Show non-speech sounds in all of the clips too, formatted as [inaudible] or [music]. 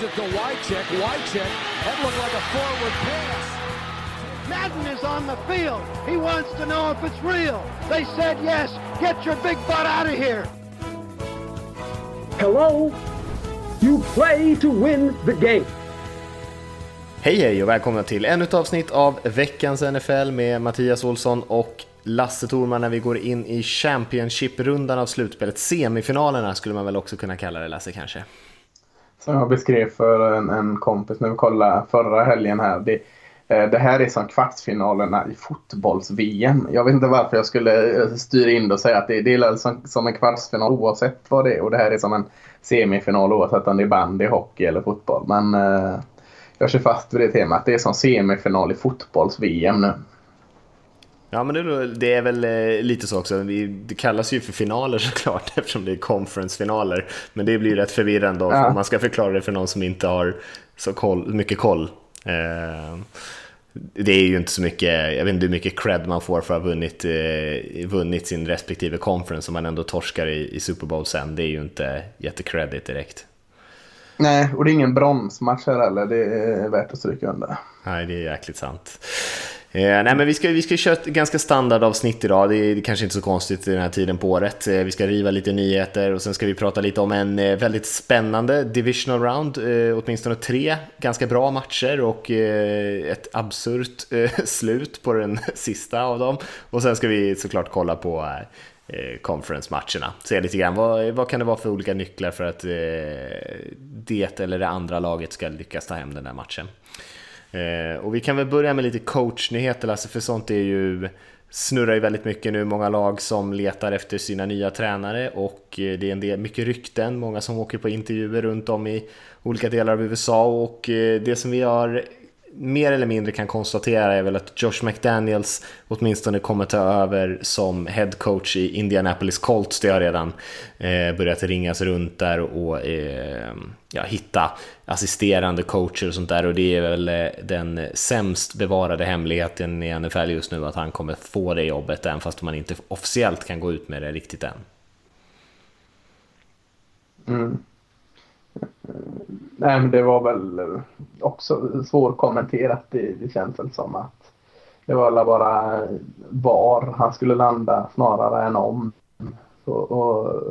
Gives it to Wycheck. Wycheck, that looked like a forward pass. Madden is on the field. He wants to know if it's real. They said yes. Get your big butt out of here. Hello? You play to win the game. Hej hej och välkomna till ännu ett avsnitt av veckans NFL med Mattias Olsson och Lasse Thorman när vi går in i Championship-rundan av slutspelet. Semifinalerna skulle man väl också kunna kalla det, Lasse kanske? Som jag beskrev för en, en kompis när vi kollade förra helgen här. Det, eh, det här är som kvartsfinalerna i fotbolls-VM. Jag vet inte varför jag skulle eh, styra in det och säga att det, det är som, som en kvartsfinal oavsett vad det är. Och det här är som en semifinal oavsett om det är bandy, hockey eller fotboll. Men eh, jag kör fast vid det temat. Det är som semifinal i fotbolls-VM nu. Ja, men det, det är väl eh, lite så också. Det kallas ju för finaler [laughs] såklart eftersom det är conference-finaler. Men det blir rätt förvirrande ja. om man ska förklara det för någon som inte har så koll, mycket koll. Eh, det är ju inte så mycket, jag vet inte hur mycket cred man får för att ha vunnit, eh, vunnit sin respektive conference om man ändå torskar i, i Super Bowl sen. Det är ju inte jättecredit direkt. Nej, och det är ingen bronsmatch här heller. Det är värt att stryka under. Nej, det är jäkligt sant. Eh, nej men vi ska, vi ska köra ett ganska standardavsnitt idag, det är, det kanske inte så konstigt i den här tiden på året. Eh, vi ska riva lite nyheter och sen ska vi prata lite om en eh, väldigt spännande divisional round, eh, åtminstone tre ganska bra matcher och eh, ett absurt eh, [laughs] slut på den [laughs] sista av dem. Och sen ska vi såklart kolla på eh, eh, conference-matcherna. Se lite grann vad, vad kan det vara för olika nycklar för att eh, det eller det andra laget ska lyckas ta hem den där matchen. Eh, och vi kan väl börja med lite coachnyheter Lasse, för sånt är ju snurrar ju väldigt mycket nu, många lag som letar efter sina nya tränare och eh, det är en del, mycket rykten, många som åker på intervjuer runt om i olika delar av USA och eh, det som vi har mer eller mindre kan konstatera är väl att Josh McDaniels åtminstone kommer ta över som head coach i Indianapolis Colts. Det har redan eh, börjat ringas runt där och eh, ja, hitta assisterande coacher och sånt där och det är väl eh, den sämst bevarade hemligheten i NFL just nu att han kommer få det jobbet även fast man inte officiellt kan gå ut med det riktigt än. Mm. Nej, men det var väl också svårkommenterat. Det, det känns väl som att det var bara var han skulle landa snarare än om. Så, och,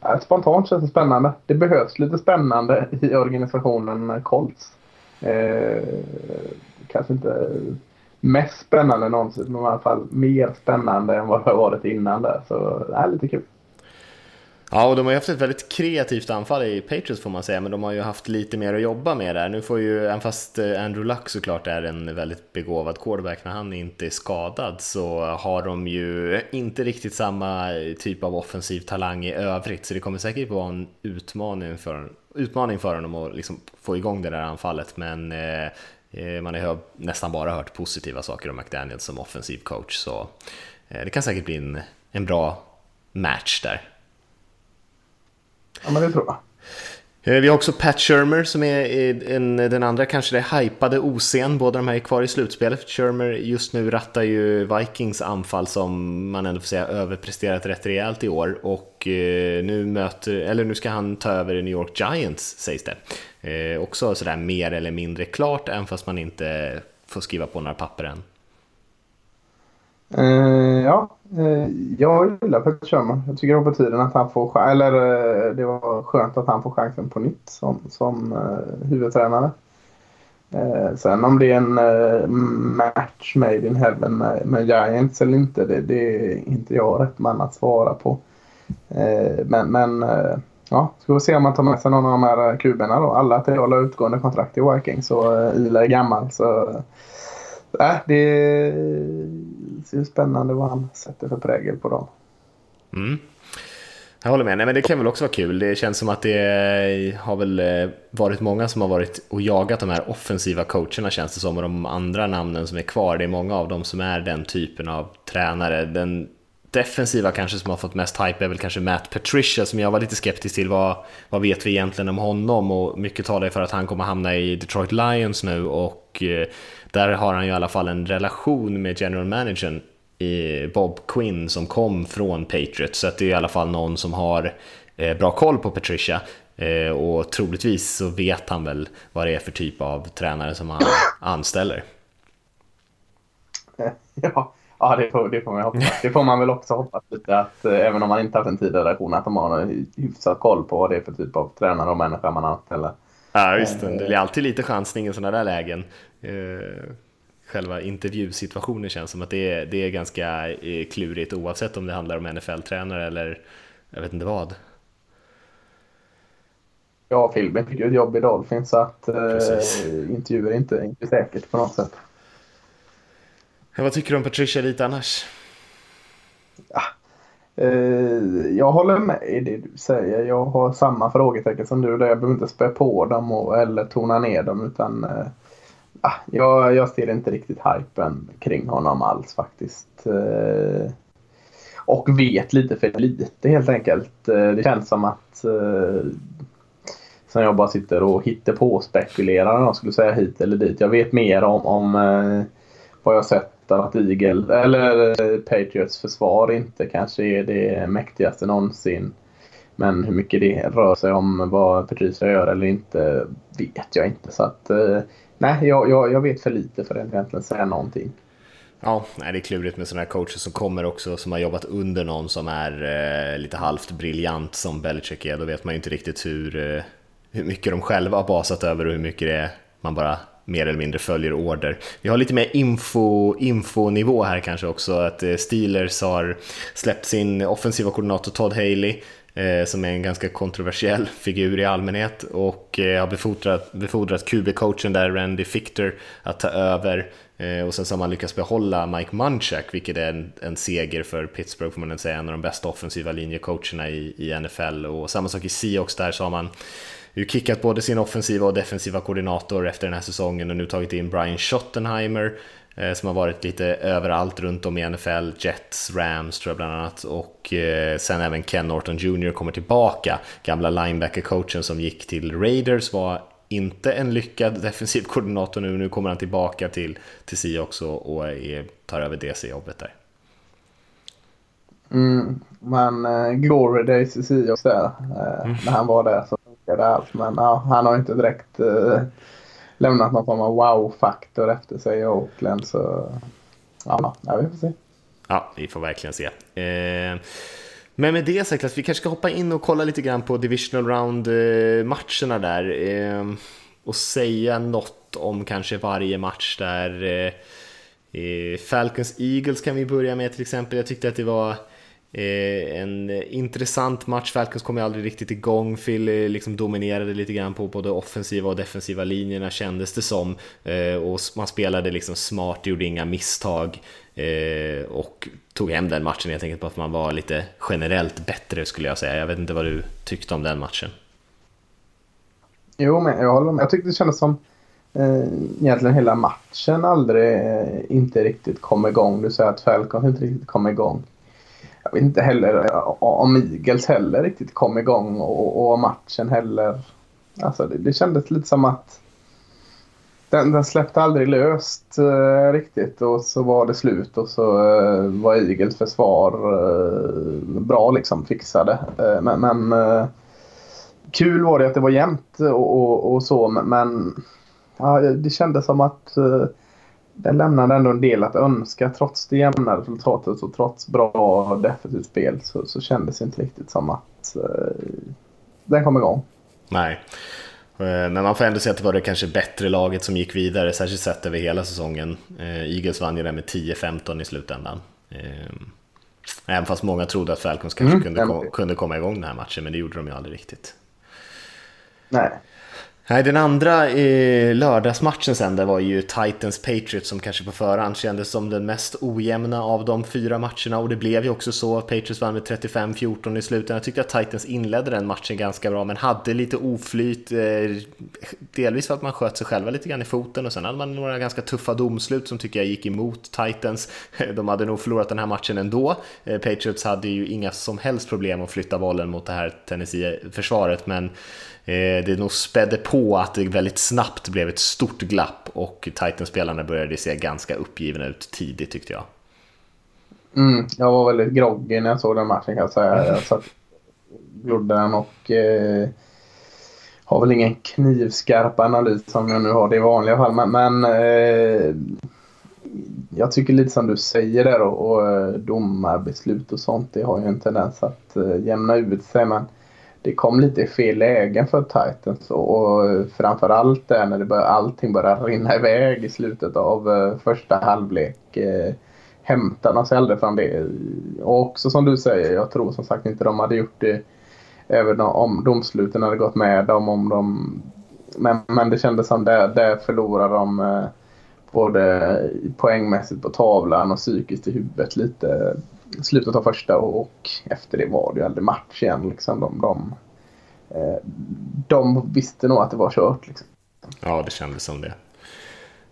ja, spontant känns det spännande. Det behövs lite spännande i organisationen Colts. Eh, kanske inte mest spännande någonsin, men i alla fall mer spännande än vad det har varit innan där. Så det är lite kul. Ja, och de har ju haft ett väldigt kreativt anfall i Patriots får man säga, men de har ju haft lite mer att jobba med där. Nu får ju, även fast eh, Andrew Luck såklart är en väldigt begåvad quarterback när han inte är skadad, så har de ju inte riktigt samma typ av offensiv talang i övrigt, så det kommer säkert vara en utmaning för, utmaning för honom att liksom få igång det där anfallet, men eh, eh man har nästan bara hört positiva saker om McDaniel som offensiv coach, så eh, det kan säkert bli en, en bra match där. Ja, men det tror jag. Eh, vi har också Pat Shermer som är en, den andra kanske det hypade OC'n. Båda de här är kvar i slutspelet. Shermer just nu rattar ju Vikings anfall som man ändå får säga överpresterat rätt rejält i år. Och eh, nu, möter, eller nu ska han ta över New York Giants sägs det. Eh, också sådär mer eller mindre klart även fast man inte får skriva på några papper än. Uh, ja, Eh, jag gillar Peter Sherman. Jag tycker det var på tiden att han får eller eh, det var skönt att han får chansen på nytt som, som eh, huvudtränare. sen om det är en match made in heaven med, med Giants eller inte, det, det, är inte jag rätt man att svara på. men men ja, ska vi se om man tar med sig någon av de här kuberna då. Alla tre har utgående kontrakt i Vikings och Ila är gammal. Så, äh, det ser spännande vad han sätter för prägel på dem. Mm. Jag håller med, Nej, men det kan väl också vara kul. Det känns som att det har väl eh, varit många som har varit och jagat de här offensiva coacherna känns det som och de andra namnen som är kvar. Det är många av dem som är den typen av tränare. Den defensiva kanske som har fått mest hype är väl kanske Matt Patricia som jag var lite skeptisk till. Vad, vad vet vi egentligen om honom? Och mycket talar för att han kommer hamna i Detroit Lions nu och eh, där har han ju i alla fall en relation med general managern Bob Quinn som kom från Patriots, så det är i alla fall någon som har eh, bra koll på Patricia. Eh, och troligtvis så vet han väl vad det är för typ av tränare som han [clears throat] anställer. [laughs] Ja, ja det, får, det får man hoppas. Det får man väl också hoppas lite att eh, även om man inte haft en tidigare relation att de har en hyfsat koll på vad det är för typ av tränare och människa man anställer. Ja visst, det är alltid lite chansning i sådana där lägen. Eh, själva intervjusituationen känns som att det är, det är ganska eh, klurigt oavsett om det handlar om NFL-tränare eller jag vet inte vad. Ja, Filmen fick ju ett jobb i Dolphins så att eh, intervjuer är inte, inte säkert på något sätt. Vad tycker du om Patricia lite annars? Eh, jag håller med i det du säger. Jag har samma frågetecken som du. Där jag behöver inte spä på dem och, eller tona ner dem utan äh, jag, jag ser inte riktigt hypen kring honom alls faktiskt. Äh, och vet lite för lite helt enkelt. Det känns som att som jag bara sitter och hittar på och spekulerar om jag skulle säga hit eller dit. Jag vet mer om, om vad jag sett att Eagle eller eh, Patriots försvar inte kanske är det mäktigaste någonsin. Men hur mycket det rör sig om vad Patricia gör eller inte vet jag inte. Så att eh, nej, jag, jag, jag vet för lite för att egentligen säga någonting. Ja, nej, det är klurigt med sådana här coacher som kommer också som har jobbat under någon som är eh, lite halvt briljant som Belichick är. Då vet man ju inte riktigt hur, eh, hur mycket de själva har basat över och hur mycket det är man bara mer eller mindre följer order. Vi har lite mer info, infonivå här kanske också, att eh, Steelers har släppt sin offensiva koordinator Todd Haley eh, som är en ganska kontroversiell figur i allmänhet och eh, har befordrat, befordrat QB-coachen där, Randy Fichter, att ta över och sen så har man lyckats behålla Mike Munchak, vilket är en, en seger för Pittsburgh får man säga, en av de bästa offensiva linjecoacherna i, i NFL. Och samma sak i Seahawks, där så har man ju kickat både sin offensiva och defensiva koordinator efter den här säsongen och nu tagit in Brian Schottenheimer eh, som har varit lite överallt runt om i NFL, Jets, Rams tror jag bland annat och eh, sen även Ken Norton Jr kommer tillbaka, gamla linebacker-coachen som gick till Raiders var inte en lyckad [laughs] defensiv koordinator nu, nu kommer han tillbaka till, till Seahawks och, och tar över DC-jobbet där. Mm, men uh, Glory Days i Seahawks där, uh, mm. när han var där så funkade allt. Men ja, han har inte direkt eh, lämnat någon form av wow-faktor efter sig i Oakland. Så ja, ja, vi får se. Ja, vi får verkligen se. Eh, men med det sagt, vi kanske ska hoppa in och kolla lite grann på Divisional Round-matcherna där. Eh, och säga något om kanske varje match där. Eh, Falcons Eagles kan vi börja med till exempel. Jag tyckte att det var Eh, Eh, en intressant match, Falcons kom ju aldrig riktigt igång, Phil liksom dominerade lite grann på både offensiva och defensiva linjerna kändes det som. Eh, och man spelade liksom smart, gjorde inga misstag eh, och tog hem den matchen helt enkelt på för att man var lite generellt bättre skulle jag säga. Jag vet inte vad du tyckte om den matchen? Jo, men jag håller med. Jag tyckte det kändes som eh, egentligen hela matchen aldrig eh, inte riktigt kom igång. Du säger att Falcons inte riktigt kom igång jag vet inte heller eh, om Eagles heller riktigt kom igång och, och matchen heller. Alltså det, det kändes lite som att den, den släppte aldrig löst eh, riktigt och så var det slut och så eh, var Eagles försvar eh, bra liksom fixade. Eh, men, men eh, kul var det att det var jämnt och, och, och så men ja, det kändes som att den lämnade ändå en del att önska trots det jämna resultatet och trots bra defensivt spel så, så kändes det inte riktigt som att eh, den kom igång. Nej, eh, men man får ändå säga att det var det kanske bättre laget som gick vidare, särskilt sett över hela säsongen. Eh, Eagles vann ju den med 10-15 i slutändan. Eh, även fast många trodde att Falcons kanske mm, kunde, kom, kunde komma igång den här matchen, men det gjorde de ju aldrig riktigt. Nej, Nej, den andra eh, lördagsmatchen sen, det var ju Titans Patriots som kanske på förhand kändes som den mest ojämna av de fyra matcherna och det blev ju också så. Patriots vann med 35-14 i slutet. Jag tyckte att Titans inledde den matchen ganska bra men hade lite oflyt. Eh, delvis för att man sköt sig själva lite grann i foten och sen hade man några ganska tuffa domslut som tycker jag gick emot Titans. [laughs] De hade nog förlorat den här matchen ändå. Eh, Patriots hade ju inga som helst problem att flytta bollen mot det här Tennessee-försvaret men det nog spädde på att det väldigt snabbt blev ett stort glapp och Titans-spelarna började se ganska uppgivna ut tidigt tyckte jag. Mm, jag var väldigt groggy när jag såg den matchen kan jag säga. Jag satt glodde den och eh, har väl ingen knivskarp analys som jag nu har det i vanliga fall. Men, men eh, jag tycker lite som du säger där och, och eh, domarbeslut och sånt det har ju en tendens att eh, jämna ut sig. Men det kom lite i fel lägen för Titans och framförallt där när det bör, allting började rinna iväg i slutet av eh, första halvlek. Eh, uh, hämtar de sig aldrig från det. Och också som du säger, jag tror som sagt inte de hade gjort det även om domsluten hade gått med dem. Om de, men, men det kändes som där, där förlorade de eh, både poängmässigt på tavlan och psykiskt i huvudet lite slutet av första och efter det var det ju aldrig match igen. Liksom. De, de, eh, de visste nog att det var kört. Liksom. Ja, det kändes som det.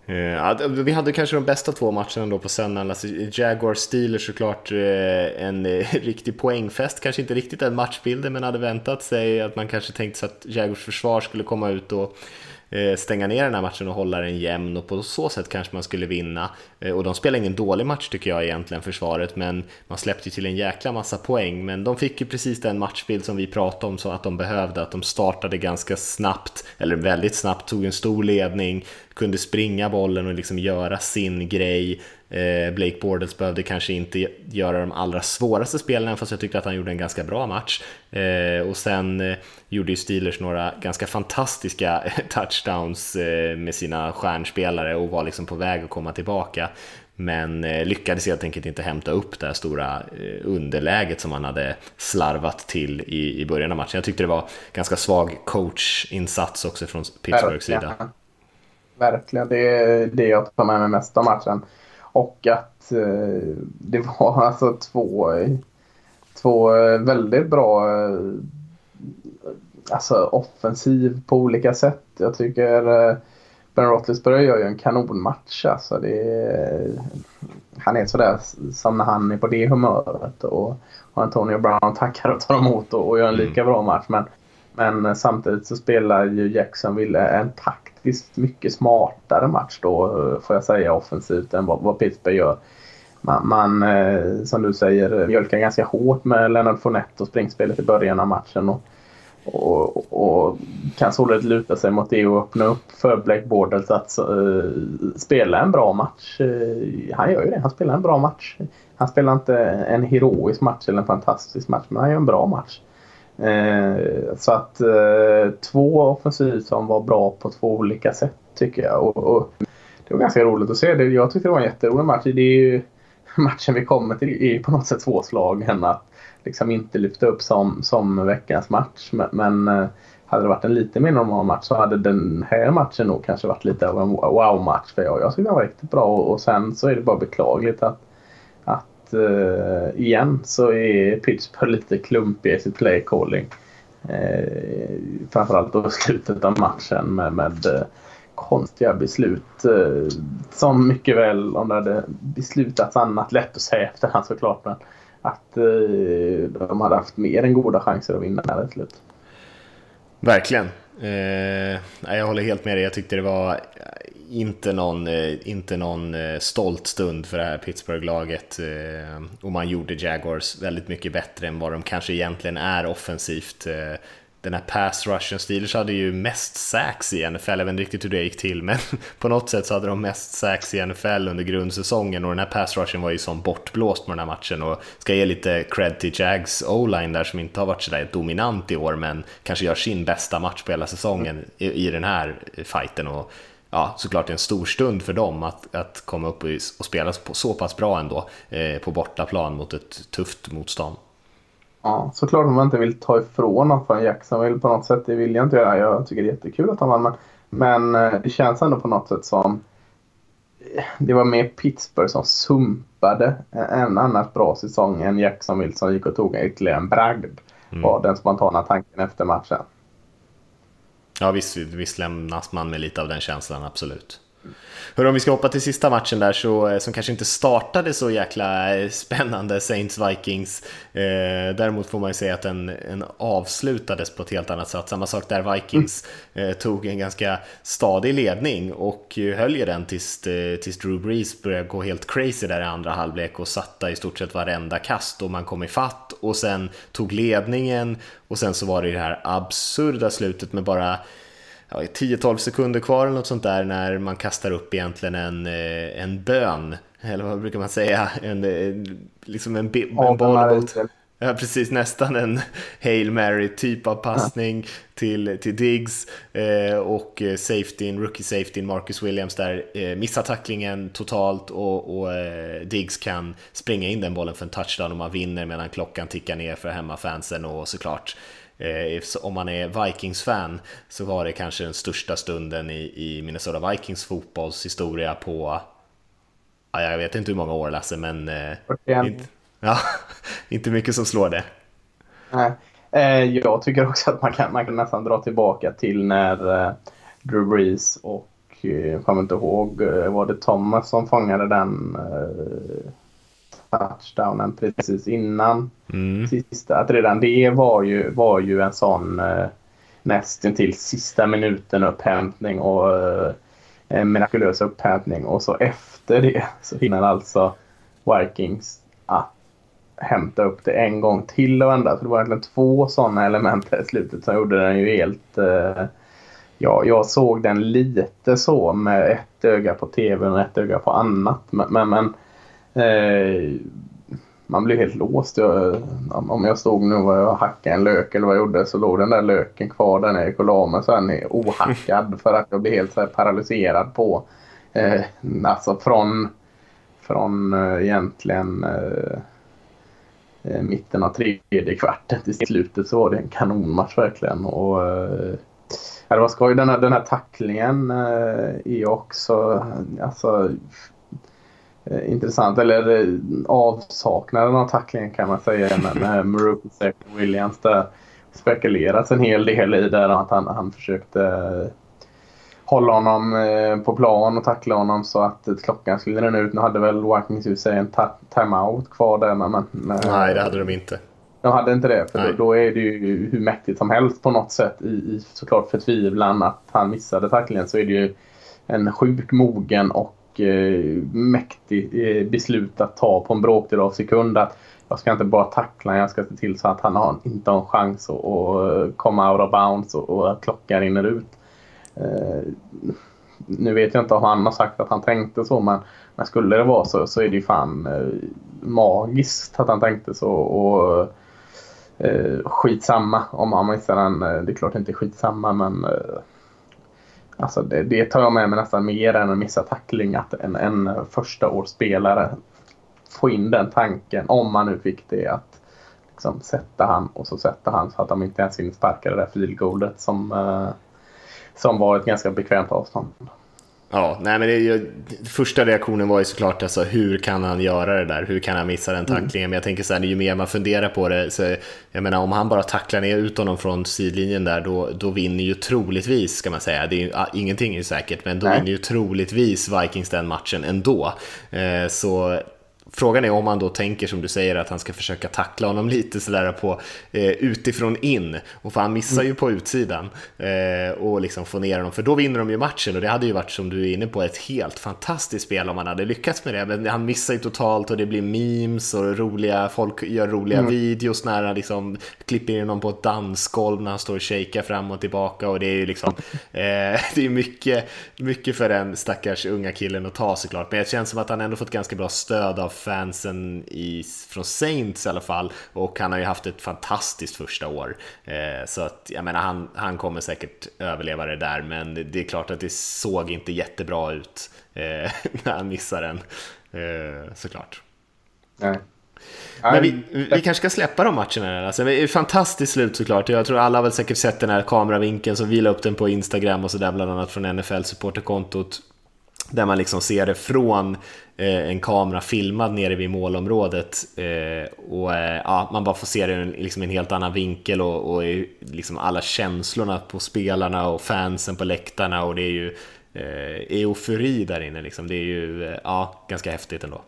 Eh, eh vi hade kanske de bästa två matcherna då på söndagen. Alltså Jaguar Steelers såklart eh, en eh, [laughs] riktig poängfest. Kanske inte riktigt den matchbilden, men hade väntat sig att man kanske tänkte sig att Jaguars försvar skulle komma ut och Eh, stänga ner den här matchen och hålla den jämn och på så sätt kanske man skulle vinna. Eh, och de spelade ingen dålig match tycker jag egentligen, försvaret, men man släppte ju till en jäkla massa poäng. Men de fick ju precis den matchbild som vi pratade om så att de behövde, att de startade ganska snabbt, eller väldigt snabbt, tog en stor ledning, kunde springa bollen och liksom göra sin grej. Eh, Blake Bortles behövde kanske inte göra de allra svåraste spelen, fast jag tyckte att han gjorde en ganska bra match. Eh, och sen eh, gjorde ju Steelers några ganska fantastiska [laughs] touchdowns med sina stjärnspelare och var liksom på väg att komma tillbaka. Men lyckades helt enkelt inte hämta upp det här stora underläget som man hade slarvat till i, i början av matchen. Jag tyckte det var ganska svag coachinsats också från Pittsburghs sida. Verkligen, det är det jag tar med mig mest av matchen. Och att eh, det var [laughs] alltså två, två väldigt bra eh, alltså offensiv på olika sätt. Jag tycker eh, Ben Roethlisberger gör ju en kanonmatch. Alltså det är, han är sådär som när han är på det humöret. Och, och Antonio Brown tackar och tar emot och, och gör en lika bra match. Men, men samtidigt så spelar ju Jacksonville en takt faktiskt mycket smartare match då eh, får jag säga offensivt än vad, vad Pittsburgh gör. Man, man eh, som du säger, eh, mjölkar ganska hårt med Leonard Fournette och springspelet i början av matchen. Och, och, och kan således luta sig mot det och öppna upp för Blake Bortles att uh, spela en bra match. Uh, han gör ju det. Han spelar en bra match. Han spelar inte en heroisk match eller en fantastisk match, men han gör en bra match. Eh, så att eh, två offensiv som var bra på två olika sätt tycker jag. Och, och, det var ganska roligt att se. Det. Jag tyckte det var en jätterolig match. Det är ju [laughs] matchen vi kommer till är på något sätt svårslagen att liksom inte lyfta upp som, som veckans match. Men, men eh, hade det varit en lite mer normal match så hade den här matchen nog kanske varit lite av en wow-match för jag. Jag tyckte den var riktigt bra och, och sen så är det bara beklagligt att, att eh, igen så är Pittsburgh lite klumpiga i sitt play calling. Eh, framförallt då slutet av matchen med, med eh, konstiga beslut. Eh, som mycket väl om det hade beslutats annat, lätt att säga efterhand såklart. Men att eh, de hade haft mer än goda chanser att vinna här till slut. Verkligen. Eh, jag håller helt med dig. Jag tyckte det var inte någon, eh, inte någon eh, stolt stund för det här Pittsburgh-laget. Eh, och man gjorde Jaguars väldigt mycket bättre än vad de kanske egentligen är offensivt. Den här pass rushen, Steelers hade ju mest sacks i NFL, jag vet inte riktigt hur det gick till, men [laughs] på något sätt så hade de mest sacks i NFL under grundsäsongen och den här pass rushen var ju som bortblåst på den här matchen och ska ge lite cred till Jags O-line där som inte har varit sådär dominant i år men kanske gör sin bästa match på hela säsongen i, i den här fighten och ja, såklart en stor stund för dem att, att komma upp och, spela så pass bra ändå eh, på bortaplan mot ett tufft motstånd. Ja, såklart om man inte vill ta ifrån något från Jacksonville på något sätt. Det vill jag inte göra. Jag tycker det är jättekul att han vann. Men, men eh, det känns ändå på något sätt som det var mer Pittsburgh som sumpade en annars bra säsong än Jacksonville som gick och tog ytterligare en bragd. Mm. Var den spontana tanken efter matchen. Ja, visst, visst lämnas man med lite av den känslan, absolut. Hör om vi ska hoppa till sista matchen där så, eh, som kanske inte startade så jäkla eh, spännande, Saints-Vikings. Eh, däremot får man ju säga att den, den, avslutades på ett helt annat sätt. Samma sak där Vikings mm. eh, tog en ganska stadig ledning och eh, höll ju den tills, tills Drew Brees började gå helt crazy där i andra halvlek och satta i stort sett varenda kast och man kom ifatt och sen tog ledningen och sen så var det det här absurda slutet med bara ja, 10-12 sekunder kvar eller något sånt där när man kastar upp egentligen en, eh, en bön, eller vad brukar man säga, en, eh, liksom en, en boll Ja, precis, nästan en Hail Mary typ av passning ja. till, till Diggs eh, och safety, rookie safety Marcus Williams där eh, missar tacklingen totalt och, och eh, Diggs kan springa in den bollen för en touchdown och man vinner medan klockan tickar ner för hemmafansen och såklart Eh, om man är Vikings-fan så var det kanske den största stunden i, i Minnesota Vikings fotbollshistoria på, ja, jag vet inte hur många år Lasse, men eh, inte, ja, [laughs] inte mycket som slår det. Nej. Eh, jag tycker också att man kan, man kan nästan dra tillbaka till när eh, Drew Brees och jag kommer inte ihåg, var det Thomas som fångade den touchdownen precis innan mm. sista. Att redan det var ju, var ju en sån eh, nästan till sista minuten upphämtning och eh, en mirakulös upphämtning. Och så efter det så hinner alltså Vikings att hämta upp det en gång till och vända. Så det var egentligen två sådana element i slutet som gjorde den ju helt... Eh, ja, jag såg den lite så med ett öga på tv och ett öga på annat. Men, men, men Eh, man blir helt låst. Jag, om jag stod nu och jag hackade en lök eller vad jag gjorde så låg den där löken kvar där nere i kolamen sen är ohackad för att jag blir helt så här paralyserad på eh, alltså från, från eh, egentligen eh, eh, mitten av tredje kvarten till slutet så var det en kanonmatch verkligen. Och, eh, det var skoj. Den här, den här tacklingen eh, är också alltså, intressant. Eller eh, avsaknaden av tacklingen kan man säga med, med Maruki Williams. Det spekulerats en hel del i där att han, han försökte eh, hålla honom eh, på plan och tackla honom så att klockan skulle rinna ut. Nu hade väl Vikings USA en timeout kvar där. Men, men, Nej, det hade de inte. De hade inte det, för då, då, är det ju hur mäktigt som helst på något sätt i, i såklart förtvivlan att han missade tacklingen så är det ju en sjuk mogen och eh, mäktigt eh, beslut att ta på en bråkdel av sekund. Att jag ska inte bara tackla jag ska se till så att han har, inte har en chans att, och eh, komma out of bounds och, och att klockan rinner ut. Eh, nu vet jag inte om han har sagt att han tänkte så men, men skulle det vara så så är det ju fan eh, magiskt att han tänkte så. Och, eh, skitsamma om han missar den. Eh, det är klart det inte är skitsamma men eh, Alltså det, det, tar jag med mig nästan mer än en missad tackling. Att en, en första årsspelare får in den tanken, om man nu fick det, att liksom sätta han och så sätta han så att de inte ens hinner sparka det där filgolet som, eh, som var ett ganska bekvämt avstånd. Ja, nej men det, första reaktionen var ju såklart alltså, hur kan han göra det där? Hur kan han missa den mm. tacklingen? Mm. Men jag tänker så här, ju mer man funderar på det, så jag menar om han bara tacklar ner ut honom från sidlinjen där, då, då vinner ju troligtvis, ska man säga, det är ju, ingenting är ju säkert, men då nej. vinner ju troligtvis Vikings den matchen ändå. Eh, så Frågan är om han då tänker som du säger att han ska försöka tackla honom lite sådär på eh, utifrån in. Och för han missar ju på utsidan. Eh, och liksom få ner honom, för då vinner de ju matchen. Och det hade ju varit som du är inne på ett helt fantastiskt spel om han hade lyckats med det. Men han missar ju totalt och det blir memes och roliga, folk gör roliga mm. videos när han liksom klipper in honom på ett dansgolv när han står och shakar fram och tillbaka. Och det är ju liksom, [laughs] eh, det är mycket, mycket för den stackars unga killen att ta såklart. Men det känns som att han ändå fått ganska bra stöd av fansen i, från Saints i alla fall och han har ju haft ett fantastiskt första år. Eh, så att jag menar han, han kommer säkert överleva det där men det, det är klart att det såg inte jättebra ut eh, [laughs] när han missade den eh, såklart. Nej. Men vi, vi kanske ska släppa de matcherna. Alltså, det är fantastiskt slut såklart. Jag tror alla har väl säkert sett den här kameravinkeln som vi la upp den på Instagram och sådär bland annat från NFL-supporterkontot. Där man liksom ser det från en kamera filmad nere vid målområdet eh, och eh, ja, man bara får se det i liksom en helt annan vinkel och, och liksom alla känslorna på spelarna och fansen på läktarna och det är ju eh, eufori där inne liksom. Det är ju eh, ja, ganska häftigt ändå.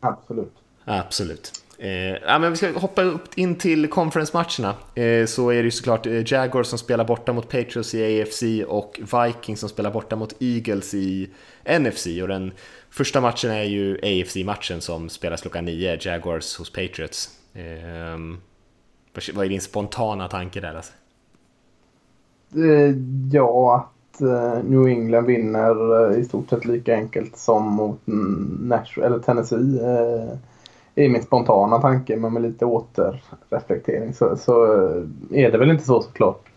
Absolut. Absolut. Eh, ja, men vi ska hoppa upp in till conference-matcherna. Eh, så är det ju såklart Jaguar Jaguars som spelar borta mot Patriots i AFC och Vikings som spelar borta mot Eagles i NFC. Och den första matchen är ju AFC-matchen som spelas klockan 9, Jaguars hos Patriots. Eh, vad är din spontana tanke där Lasse? Eh, ja, att eh, New England vinner eh, i stort sett lika enkelt som mot Nash eller Tennessee eh, är min spontana tanke, men med lite återreflektering så, så eh, är det väl inte så såklart.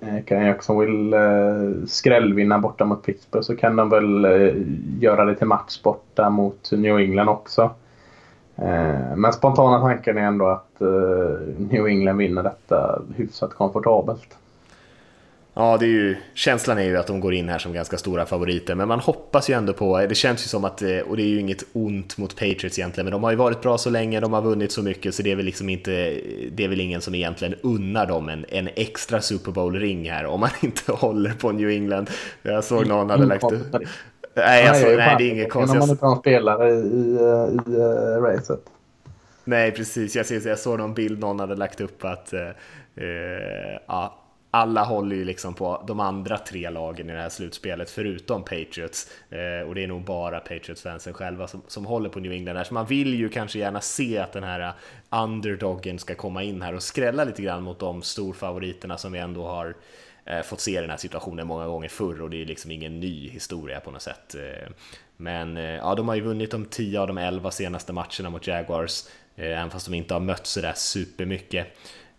Eh, kan Jacksonville eh, skrällvinna borta mot Pittsburgh så kan de väl eh, göra det till match borta mot New England också. Men spontana tanken är ändå att New England vinner detta hyfsat komfortabelt. Ja, det är ju, känslan är ju att de går in här som ganska stora favoriter, men man hoppas ju ändå på, det känns ju som att, eh, och det är ju inget ont mot Patriots egentligen, men de har ju varit bra så länge, de har vunnit så mycket, så det är väl liksom inte, det är väl ingen som egentligen unnar dem en, en extra Super Bowl-ring här, om man [laughs] inte håller på New England. Jag såg någon hade lagt upp... Nej, alltså, nej, nej, det är inget konstigt. Om man inte har spelare i, i, i uh, racet. Nej, precis. Jag, jag såg någon bild någon hade lagt upp att uh, ja, alla håller ju liksom på de andra tre lagen i det här slutspelet förutom Patriots eh, och det är nog bara Patriots-fansen själva som, som håller på New England här så man vill ju kanske gärna se att den här underdoggen ska komma in här och skrälla lite grann mot de storfavoriterna som vi ändå har eh, fått se den här situationen många gånger förr och det är liksom ingen ny historia på något sätt. Eh, men eh, ja, de har ju vunnit de 10 av de 11 senaste matcherna mot Jaguars, eh, även fast de inte har mött sådär supermycket.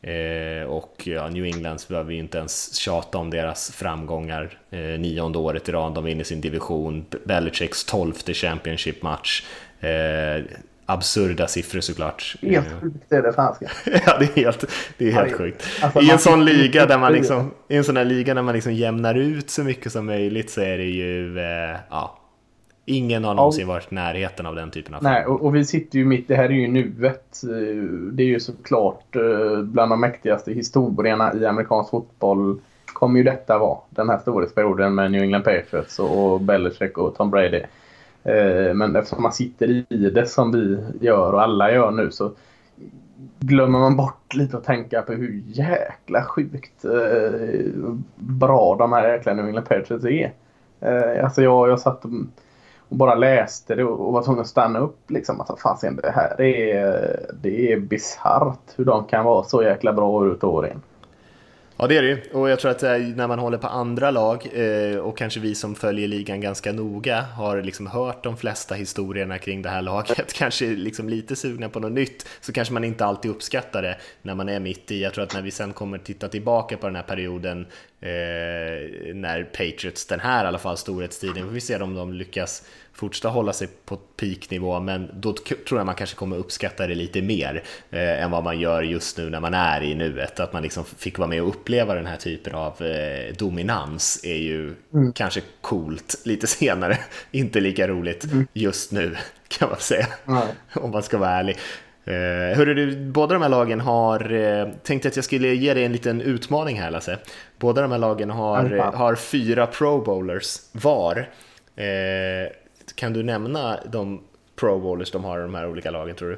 Eh, och ja, New Englands behöver vi inte ens tjata om deras framgångar. Eh, nionde året i rad, de vinner sin division, Belichicks tolfte Championship-match. Eh, absurda siffror såklart. Helt sjukt är det fanska. [laughs] ja, det är helt, det är helt sjukt. Alltså, I en sån liga där man [laughs] liksom, i en sån här liga där man liksom jämnar ut så mycket som möjligt så är det ju, eh, ja, Ingen har någonsin ja. varit i närheten av den typen av Nej, och, och, vi sitter ju mitt, det här är ju nuet. Det är ju såklart eh, bland de mäktigaste historierna i amerikansk fotboll kommer ju detta vara. Den här storhetsperioden med New England Patriots och Belichick och Tom Brady. Eh, men eftersom man sitter i det som vi gör och alla gör nu så glömmer man bort lite att tänka på hur jäkla sjukt eh, bra de här jäkla New England Patriots är. Alltså jag, jag satt och bara läste det och var tvungen att stanna upp. Liksom, Alltså, fasen, det här är, det är bisarrt hur de kan vara så jäkla bra år ut och år in. Ja det är det ju och jag tror att eh, när man håller på andra lag eh, och kanske vi som följer ligan ganska noga har liksom hört de flesta historierna kring det här laget, [laughs] kanske liksom lite sugna på något nytt, så kanske man inte alltid uppskattar det när man är mitt i. Jag tror att när vi sen kommer titta tillbaka på den här perioden eh, när Patriots, den här i alla fall storhetstiden, får vi se om de lyckas fortsätta hålla sig på peaknivå, men då tror jag man kanske kommer uppskatta det lite mer eh, än vad man gör just nu när man är i nuet. Att man liksom fick vara med och uppleva den här typen av eh, dominans är ju mm. kanske coolt lite senare, [laughs] inte lika roligt mm. just nu kan man säga, mm. om man ska vara ärlig. Uh, hörru du, båda de här lagen har, uh, tänkte att jag skulle ge dig en liten utmaning här Lasse. Båda de här lagen har, uh, har fyra pro bowlers var. Uh, kan du nämna de pro bowlers de har i de här olika lagen tror du?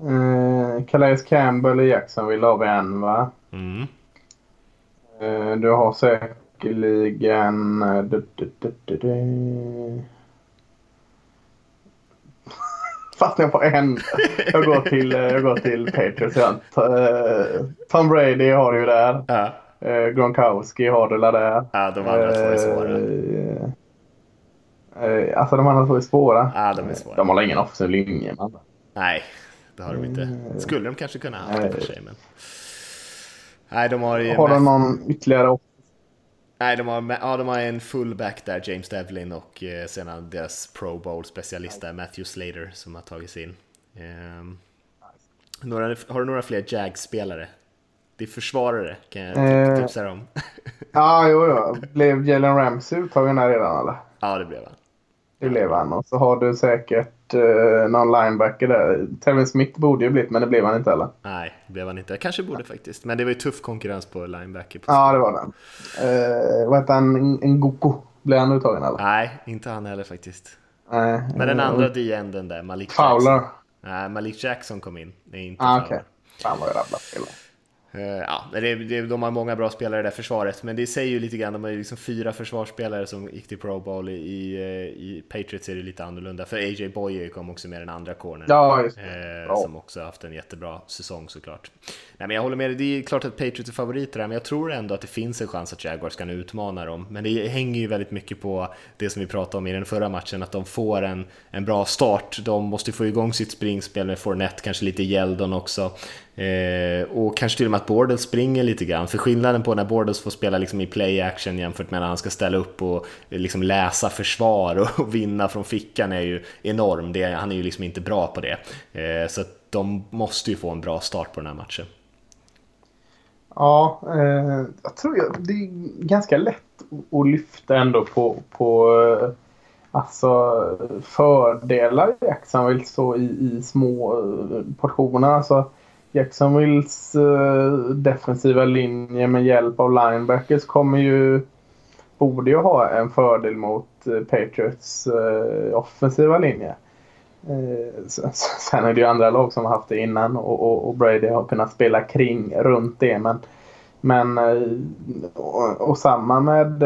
Uh, Calais Campbell i Jacksonville har vi en va? Mm. Uh, du har säkerligen... Uh, du, du, du, Fastnar jag på en. Jag går till, jag går till Patriots. Tom Brady har du ju där. Ja. Gronkowski har du där. Ja, de andra två är svåra. Eh, alltså de andra två är svåra. Ja, de är svåra. De har ingen offensiv linje. Man. Nej, det har de inte. Mm. Skulle de kanske kunna ha i och för sig. Men... Nej, de har ju... Har de någon ytterligare Nej, de har, ja, de har en fullback där, James Devlin, och eh, sedan deras Pro Bowl-specialist där, Matthew Slater, som har tagits in. Um, några, har du några fler Jag-spelare? Det är försvarare, kan jag eh, tipsa dig om. [laughs] ja, jo, jo. Blev Jalen Ramsey uttagen här redan, eller? Ja, det blev han. Det blev han. Och så har du säkert uh, någon linebacker där. Tevin Smith borde ju blivit, men det blev han inte heller. Nej, det blev han inte. Kanske borde faktiskt. Men det var ju tuff konkurrens på linebacker. På ja, det var det. Uh, vad hette han? Ngoko? Blev han uttagen eller? Nej, inte han heller faktiskt. Nej. Men den andra D-änden där, Malik Fowler. Jackson. Nej, Malik Jackson kom in. Det är inte Ah, Fowler. okej. Fan vad jag rabblar fel. Eh, Ja, det, det, de har många bra spelare i det försvaret, men det säger ju lite grann, de har ju liksom fyra försvarsspelare som gick till Pro Bowl. I, i, i Patriots är det lite annorlunda, för AJ Boye kom också med den andra cornern. Ja. Eh, som också haft en jättebra säsong såklart. Nej, men jag håller med dig, det är klart att Patriots är favoriter här, men jag tror ändå att det finns en chans att Jaguars kan utmana dem. Men det hänger ju väldigt mycket på det som vi pratade om i den förra matchen, att de får en, en bra start. De måste få igång sitt springspel med Fournette, kanske lite Yeldon också. Eh, och kanske till och med att Bortles springer lite grann. För skillnaden på när Bortles får spela liksom i play action jämfört med när han ska ställa upp och eh, liksom läsa försvar och [laughs] vinna från fickan är ju enorm. Det, han är ju liksom inte bra på det. Eh, så att de måste ju få en bra start på den här matchen. Ja, eh, jag tror jag, det är ganska lätt att lyfta ändå på, på eh, alltså, fördelar i Jacksonville så i, i små eh, portioner. Alltså, Jacksonvilles eh, defensiva linje med hjälp av linebackers kommer ju borde ju ha en fördel mot eh, Patriots eh, offensiva linje. Sen- är det ju andra lag som har haft det innan och, Brady har kunnat spela kring runt det. Men, men och, samma med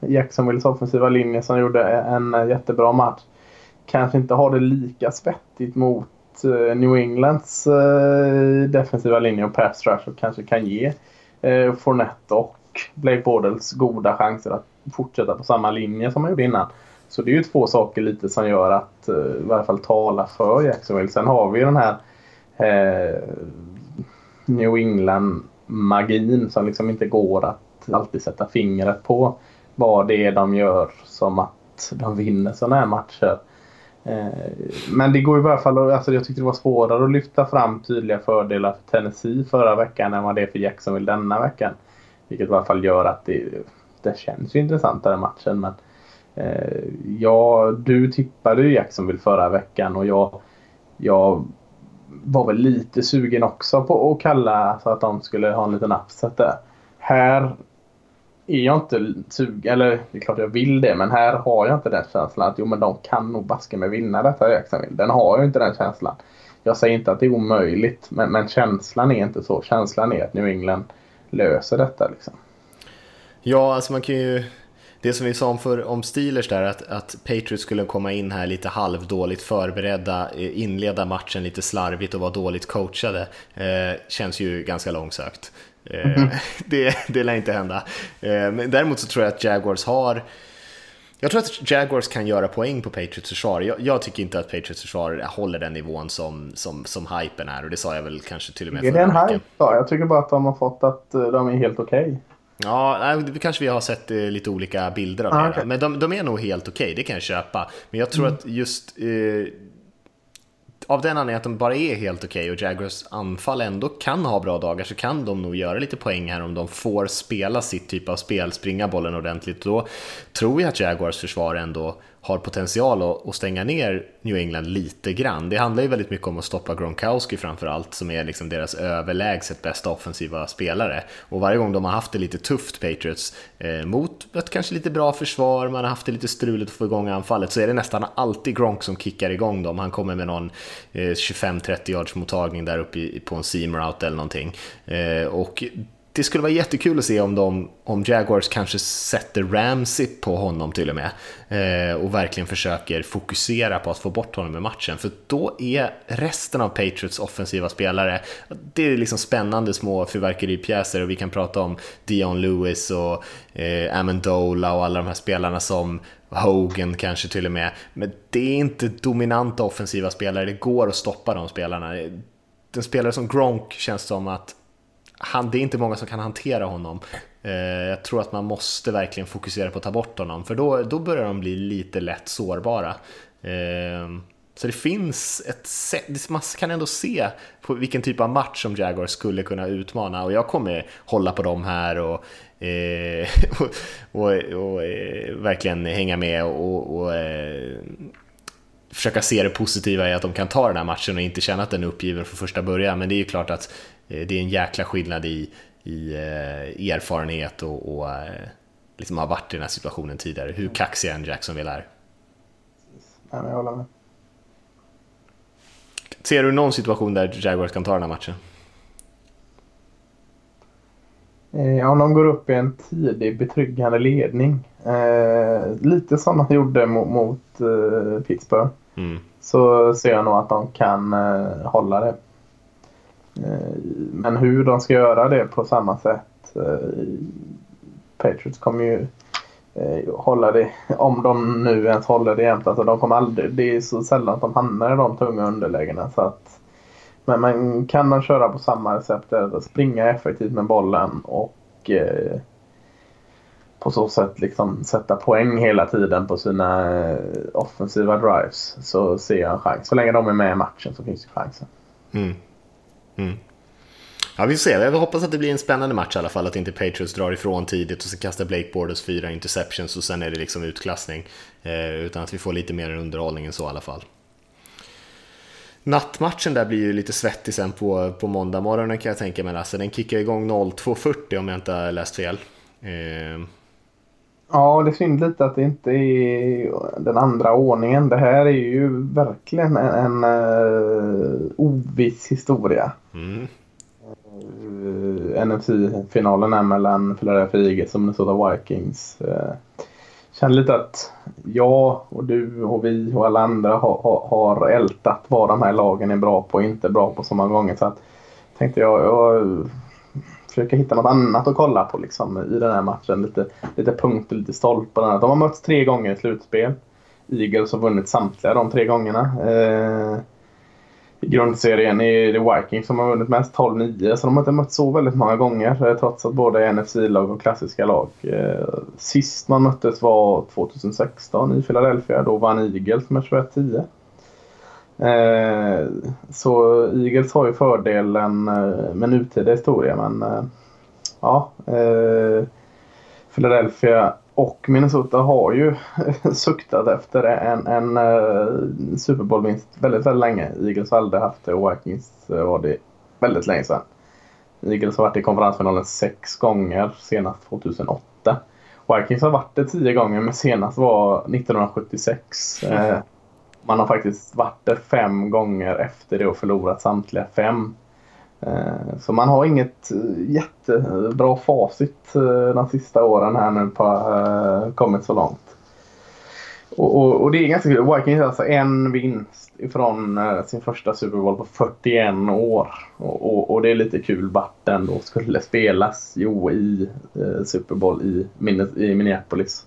Jacksonvilles offensiva linje som gjorde en jättebra match. Kanske inte har det lika svettigt mot Eh, New Englands eh, defensiva linje och pass rush kanske kan ge eh, Fournette och Blake Bortles goda chanser att fortsätta på samma linje som man gjorde innan. Så det är ju två saker lite som gör att i varje fall tala för Jacksonville. Sen har vi ju den här eh, New England-magin som liksom inte går att alltid sätta fingret på vad det är de gör som att de vinner sådana här matcher. Eh, men det går i varje fall, att- alltså jag tyckte det var svårare att lyfta fram tydliga fördelar för Tennessee förra veckan än vad det är för Jacksonville denna veckan. Vilket i alla fall gör att det, det känns ju intressantare matchen. Men eh, ja, du tippade ju Jacksonville förra veckan och jag, jag var väl lite sugen också på att kalla så att de skulle ha en liten upset där. Här är jag inte sugen, eller det är klart jag vill det, men här har jag inte den känslan att jo men de kan nog baske med vinna detta Jacksonville. Den har jag inte den känslan. Jag säger inte att det är omöjligt, men, men känslan är inte så. Känslan är att New England löser detta liksom. Ja, alltså man kan ju... Det som vi sa om, för, om Steelers där, att, att Patriots skulle komma in här lite halvdåligt förberedda, inleda matchen lite slarvigt och vara dåligt coachade, eh, känns ju ganska långsökt. Eh, [laughs] det, det lär inte hända. Eh, men däremot så tror jag att Jaguars har jag tror att Jaguars kan göra poäng på Patriots försvar. Jag, jag tycker inte att Patriots försvar håller den nivån som, som, som hypen är och det sa jag väl kanske till och med Är det en hype då? Jag tycker bara att de har fått att eh, de är helt okej. Ja, nej, det kanske vi har sett lite olika bilder av Ah, det. okej. Men de, de är nog helt okej, det kan jag köpa. Men jag tror att just eh, av den anledningen att de bara är helt okej och Jaguars anfall ändå kan ha bra dagar så kan de nog göra lite poäng här om de får spela sitt typ av spel, springa bollen ordentligt. Då tror jag att Jaguars försvar ändå har potential att, att stänga ner New England lite grann. Det handlar ju väldigt mycket om att stoppa Gronkowski framför allt, som är liksom deras överlägset bästa offensiva spelare. Och varje gång de har haft det lite tufft, Patriots, eh, mot ett kanske lite bra försvar, man har haft det lite struligt att få igång anfallet, så är det nästan alltid Gronk som kickar igång dem. Han kommer med någon eh, 25-30 yards mottagning där uppe i, på en seam route eller någonting. Eh, och det skulle vara jättekul att se om, de, om Jaguars kanske sätter Ramsey på honom till och med eh, och verkligen försöker fokusera på att få bort honom i matchen. För då är resten av Patriots offensiva spelare, det är liksom spännande små fyrverkeripjäser och vi kan prata om Dion Lewis och eh, Amendola och alla de här spelarna som Hogan kanske till och med. Men det är inte dominanta offensiva spelare, det går att stoppa de spelarna. En spelare som Gronk känns som att han, det är inte många som kan hantera honom. Eh, jag tror att man måste verkligen fokusera på att ta bort honom, för då, då börjar de bli lite lätt sårbara. Eh, Så det finns ett sätt, man kan ändå se på vilken typ av match som Jaguars skulle kunna utmana och jag kommer hålla på dem här och, eh, [laughs] och, och, och eh, verkligen hänga med och, och eh, försöka se det positiva i att de kan ta den här matchen och inte känna att den är uppgiven från första början. Men det är ju klart att det är en jäkla skillnad i, i eh, erfarenhet och, och liksom har varit i den här situationen tidigare. Hur kaxig en Jacksonville är. Ja, jag håller med. Ser du någon situation där Jaguars kan ta den här matchen? Eh, om de går upp i en tidig betryggande ledning. Eh, lite som de gjorde mot, mot eh, Pittsburgh. Mm. Så ser jag nog att de kan eh, hålla det. Eh, men hur de ska göra det på samma sätt. Eh, Patriots kommer ju eh, hålla det, [laughs] om de nu ens håller det jämt. Alltså de kommer aldrig, det är så sällan att de hamnar i de tunga underlägena. Så att, men, man kan de köra på samma recept, springa effektivt med bollen och eh, på så sätt liksom sätta poäng hela tiden på sina offensiva drives så ser jag en chans. Så länge de är med i matchen så finns det chansen. Mm. Mm. Ja, vi får se. Jag hoppas att det blir en spännande match i alla fall, att inte Patriots drar ifrån tidigt och så kastar Blake Borders fyra interceptions och sen är det liksom utklassning. Eh, utan att vi får lite mer underhållning än så i alla fall. Nattmatchen där blir ju lite svettig sen på, på måndag morgonen kan jag tänka mig. Alltså, den kickar igång 02.40 om jag inte har läst fel. Eh. Ja, det är synd lite att det inte är den andra ordningen. Det här är ju verkligen en, en uh, oviss historia. Mm. Uh, NFC-finalen är mellan Philadelphia Eagles och Minnesota Vikings. Uh, känner lite att jag och du och vi och alla andra har, har, har ältat vad de här lagen är bra på och inte bra på så många gånger. Så att, tänkte jag, jag försöka hitta något annat att kolla på liksom, i den här matchen. Lite, lite punkter, lite stolpar. De har mötts tre gånger i slutspel. Eagles har vunnit samtliga de tre gångerna. Eh, i grundserien är det Vikings som har vunnit mest, 12-9. Så de har inte mötts så väldigt många gånger eh, trots att båda är NFC-lag och klassiska lag. Eh, sist man möttes var 2016 i Philadelphia. Då vann Eagles med 21-10. Eh, så Eagles har ju fördelen eh, med nutida historia men eh, ja. Eh, Philadelphia och Minnesota har ju [laughs] suktat efter en, en eh, Super Bowl-vinst väldigt, väldigt länge. Eagles har aldrig haft det och Vikings var det väldigt länge sedan. Eagles har varit i konferensfinalen sex gånger, senast 2008. Vikings har varit det tio gånger, men senast var 1976. Uh, man har faktiskt varit där fem gånger efter det och förlorat samtliga fem. Eh, så man har inget eh, jättebra facit eh, de sista åren här nu på kommit så långt. Och, och, och, det är ganska kul. Vikings har alltså en vinst ifrån sin första Super Bowl på 41 år. Och, och det är lite kul vart den då skulle spelas. Jo, i Super Bowl i, i Minneapolis.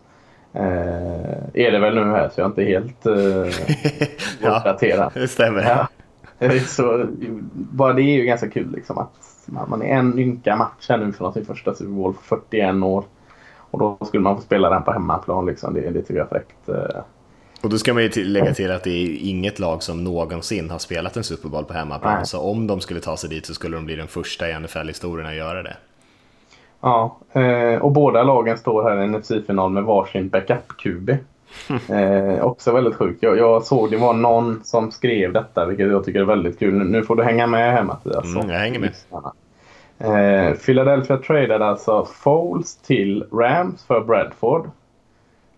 Eh, är det väl nu här så jag är inte helt eh, [laughs] uppdaterad. ja, det stämmer. Ja. så, bara det är ju ganska kul liksom att man är en ynka match här nu från sin första Super Bowl för 41 år. Och då skulle man få spela den på hemmaplan liksom. Det, det tycker jag är fräckt. Eh. Och då ska man ju lägga till att det är inget lag som någonsin har spelat en Super Bowl på hemmaplan. Nej. Så om de skulle ta sig dit så skulle de bli den första i NFL-historien att göra det. Ja, eh, och båda lagen står här i NFC-final med varsin backup-QB. [laughs] Eh, också väldigt sjukt. Jag, jag, såg det var någon som skrev detta, vilket jag tycker är väldigt kul. Nu får du hänga med här Mattias. Mm, jag hänger med. Eh, Philadelphia tradade alltså Foles till Rams för Bradford.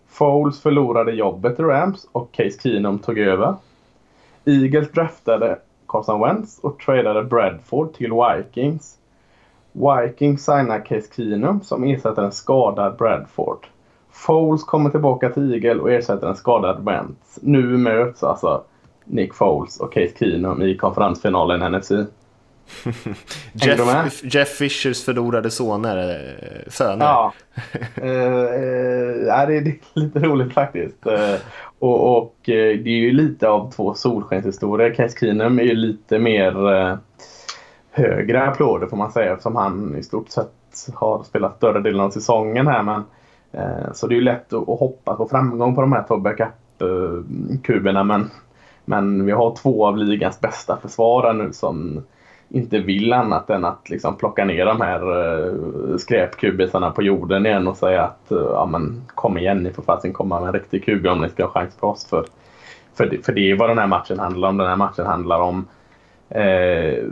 Foles förlorade jobbet i Rams och Case Keenum tog över. Eagles draftade Carson Wentz och tradade Bradford till Vikings. Vikings signade Case Keenum som ersätter en skadad Bradford. Foles kommer tillbaka till Eagle och ersätter en skadad Wentz. Nu möts alltså Nick Foles och Case Keenum i konferensfinalen NFC. [laughs] Jeff, Jeff Fishers förlorade soner, eh, söner. Ja, [laughs] uh, uh, det är lite roligt faktiskt. Uh, och, och det är ju lite av två solskenshistorier. Case Keenum är ju lite mer högre applåder får man säga eftersom han i stort sett har spelat större delen av säsongen här. Men Eh, så det är ju lätt att hoppas på framgång på de här två backup-kuberna men Men vi har två av ligans bästa försvarare nu som inte vill annat än att liksom plocka ner de här uh, skräpkubisarna på jorden igen och säga att eh, ja, men, kom igen, ni får fasen komma med en riktig kub om ni ska ha chans på oss. För, för, det, för det är vad den här matchen handlar om. Den här matchen handlar om, eh,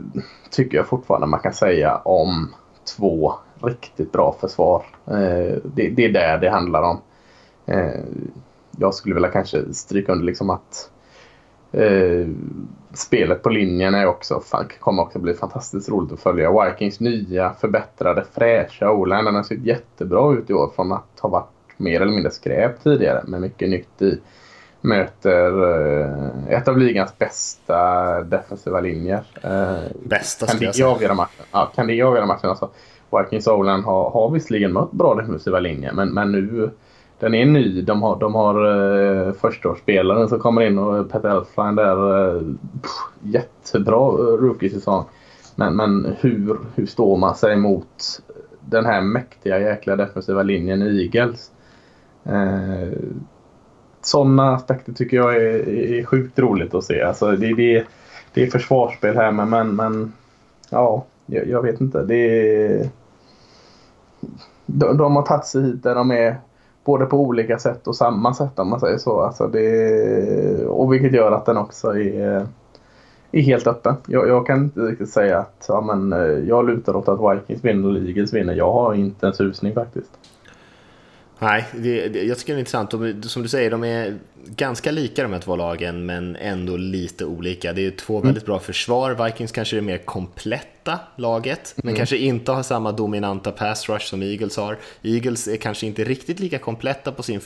tycker jag fortfarande man kan säga, om två riktigt bra försvar. Eh, det, det, är där det handlar om. Eh, jag skulle vilja kanske stryka under liksom att eh, spelet på linjen är också, kommer också bli fantastiskt roligt att följa. Vikings nya, förbättrade, fräscha O-line. Den har sett jättebra ut i år från att ha varit mer eller mindre skräp tidigare med mycket nytt i. Möter eh, ett av ligans bästa defensiva linjer. Eh, bästa kan det avgöra matchen? Ja, kan det avgöra matchen? Alltså, Vikings O-line har, har visserligen mött bra defensiva linjer men, men nu den är ny. De har, de har uh, förstaårsspelaren som kommer in och Peter Elfline där. Uh, jättebra uh, rookie-säsong. Men, men hur, hur står man sig mot den här mäktiga jäkla defensiva linjen i Eagles? Uh, sådana aspekter tycker jag är, är sjukt roligt att se. Alltså det, det, det är försvarsspel här men, men, men ja, jag, jag vet inte. Det är, de, de har tagit sig hit där de är både på olika sätt och samma sätt om man säger så. Alltså det, och vilket gör att den också är, är helt öppen. Jag, jag kan inte riktigt säga att ja, men, eh, jag lutar åt att Vikings vinner och Eagles vinner. Jag har inte en susning faktiskt. Nej, det, det, jag tycker det är intressant. De, som du säger, de är ganska lika de här två lagen, men ändå lite olika. Det är två mm. väldigt bra försvar. Vikings kanske är mer komplett kompletta laget, men mm. kanske inte har samma dominanta pass rush som Eagles har. Eagles är kanske inte riktigt lika kompletta på sin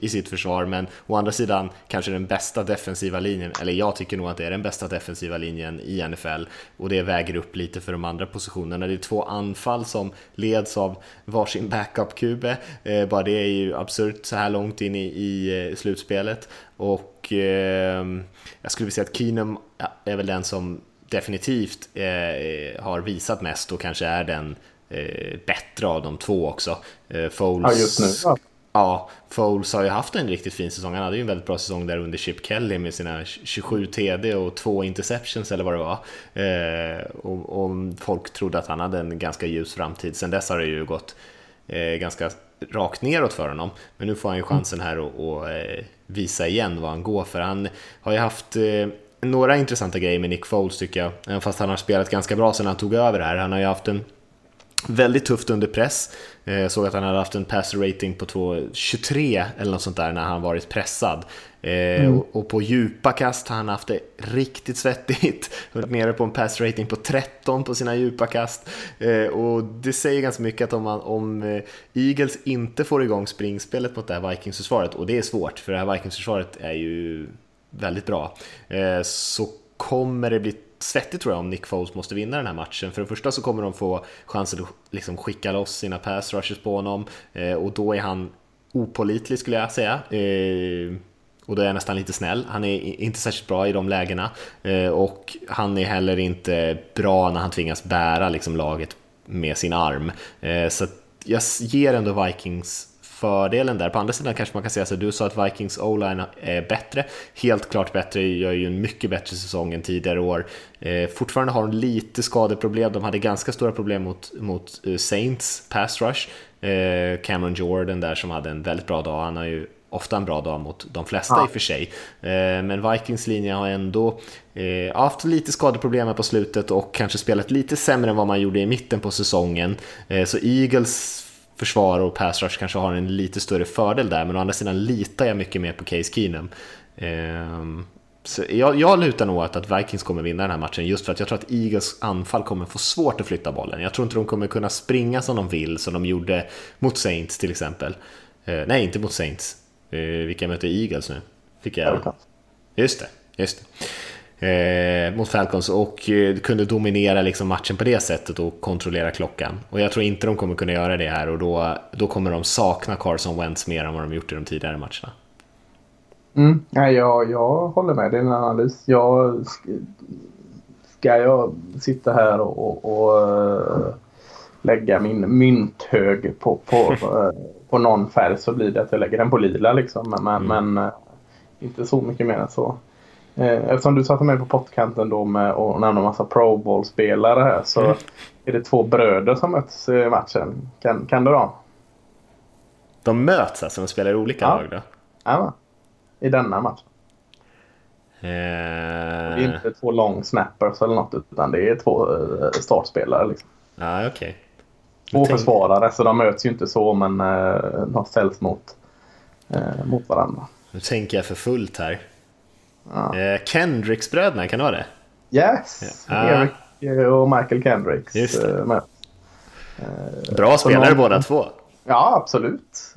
i sitt försvar, men å andra sidan kanske den bästa defensiva linjen, eller jag tycker nog att det är den bästa defensiva linjen i NFL, och det väger upp lite för de andra positionerna. Det är två anfall som leds av varsin backup-QB, eh, bara det är ju absurt så här långt in i, i eh, slutspelet. Och eh, jag skulle vilja säga att Keenum är väl den som definitivt eh, har visat mest och kanske är den eh, bättre av de två också. Eh, Foles, ja, just nu. Ja. ja, Foles har ju haft en riktigt fin säsong. Han hade ju en väldigt bra säsong där under Chip Kelly med sina 27 TD och två interceptions eller vad det var. Eh, och, och, folk trodde att han hade en ganska ljus framtid. Sen dess har det ju gått eh, ganska rakt neråt för honom. Men nu får han ju chansen här att eh, visa igen vad han går för. Han har ju haft eh, några intressanta grejer med Nick Foles tycker jag, även fast han har spelat ganska bra sedan han tog över här. Han har ju haft en väldigt tufft under press. Jag eh, såg att han hade haft en passer rating på 2,23 eller något sånt där när han varit pressad. Eh, mm. Och, på djupa kast har han haft det riktigt svettigt. [laughs] Varit nere på en pass rating på 13 på sina djupa kast. Eh, och det säger ganska mycket att om, man, om Eagles inte får igång springspelet mot det här Vikings-försvaret, och det är svårt för det här Vikings-försvaret är ju väldigt bra, eh, så kommer det bli svettigt tror jag om Nick Foles måste vinna den här matchen. För det första så kommer de få chansen att liksom skicka loss sina pass rushes på honom eh, och då är han opolitlig skulle jag säga. Eh, och då är jag nästan lite snäll. Han är inte särskilt bra i de lägena och han är heller inte bra när han tvingas bära liksom laget med sin arm. Så jag ger ändå Vikings fördelen där. På andra sidan kanske man kan säga så du sa att Vikings O-line är bättre. Helt klart bättre, gör ju en mycket bättre säsong än tidigare år. Eh, fortfarande har de lite skadeproblem, de hade ganska stora problem mot, mot uh, Saints pass rush. Eh, Cameron Jordan där som hade en väldigt bra dag, han har ju ofta en bra dag mot de flesta ja. i och för sig. Eh, men Vikings linje har ändå eh, haft lite skadeproblem på slutet och kanske spelat lite sämre än vad man gjorde i mitten på säsongen. Eh, så Eagles försvar och pass rush kanske har en lite större fördel där, men å andra sidan litar jag mycket mer på Case Keenum. Ehm, så jag, jag lutar nog att, att Vikings kommer vinna den här matchen just för att jag tror att Eagles anfall kommer få svårt att flytta bollen. Jag tror inte de kommer kunna springa som de vill, som de gjorde mot Saints till exempel. Eh, nej, inte mot Saints. Eh, vilka möter Eagles nu? Fick jag... Just det, just det eh, mot Falcons och eh, kunde dominera liksom matchen på det sättet och kontrollera klockan. Och jag tror inte de kommer kunna göra det här och då, då kommer de sakna Carson Wentz mer än vad de gjort i de tidigare matcherna. Mm, ja, jag, jag håller med din analys. Jag, ska jag sitta här och, och, och uh, lägga min mynthög på, på, uh, [laughs] på någon färg så blir det att jag lägger den på lila. Liksom. Men, mm. men inte så mycket mer än så. Eh, eftersom du satte mig på pottkanten då med att nämna massa Pro Bowl-spelare här så mm. är det två bröder som möts i matchen. Kan, kan du då? De möts alltså? De spelar i olika ja. lag då? Ja, i denna matchen. Eh... Det är inte två long snappers eller något utan det är två eh, startspelare. Liksom. Okej. Okay. Två tänk... försvarare så de möts ju inte så men eh, de ställs mot, mot varandra. Nu tänker jag för fullt här. Ja. Eh, Kendricks-bröderna, kan det vara det? Yes! Ja. Eric och Michael Kendricks. Just det. Med. Bra spelare någon... båda två. Ja, absolut.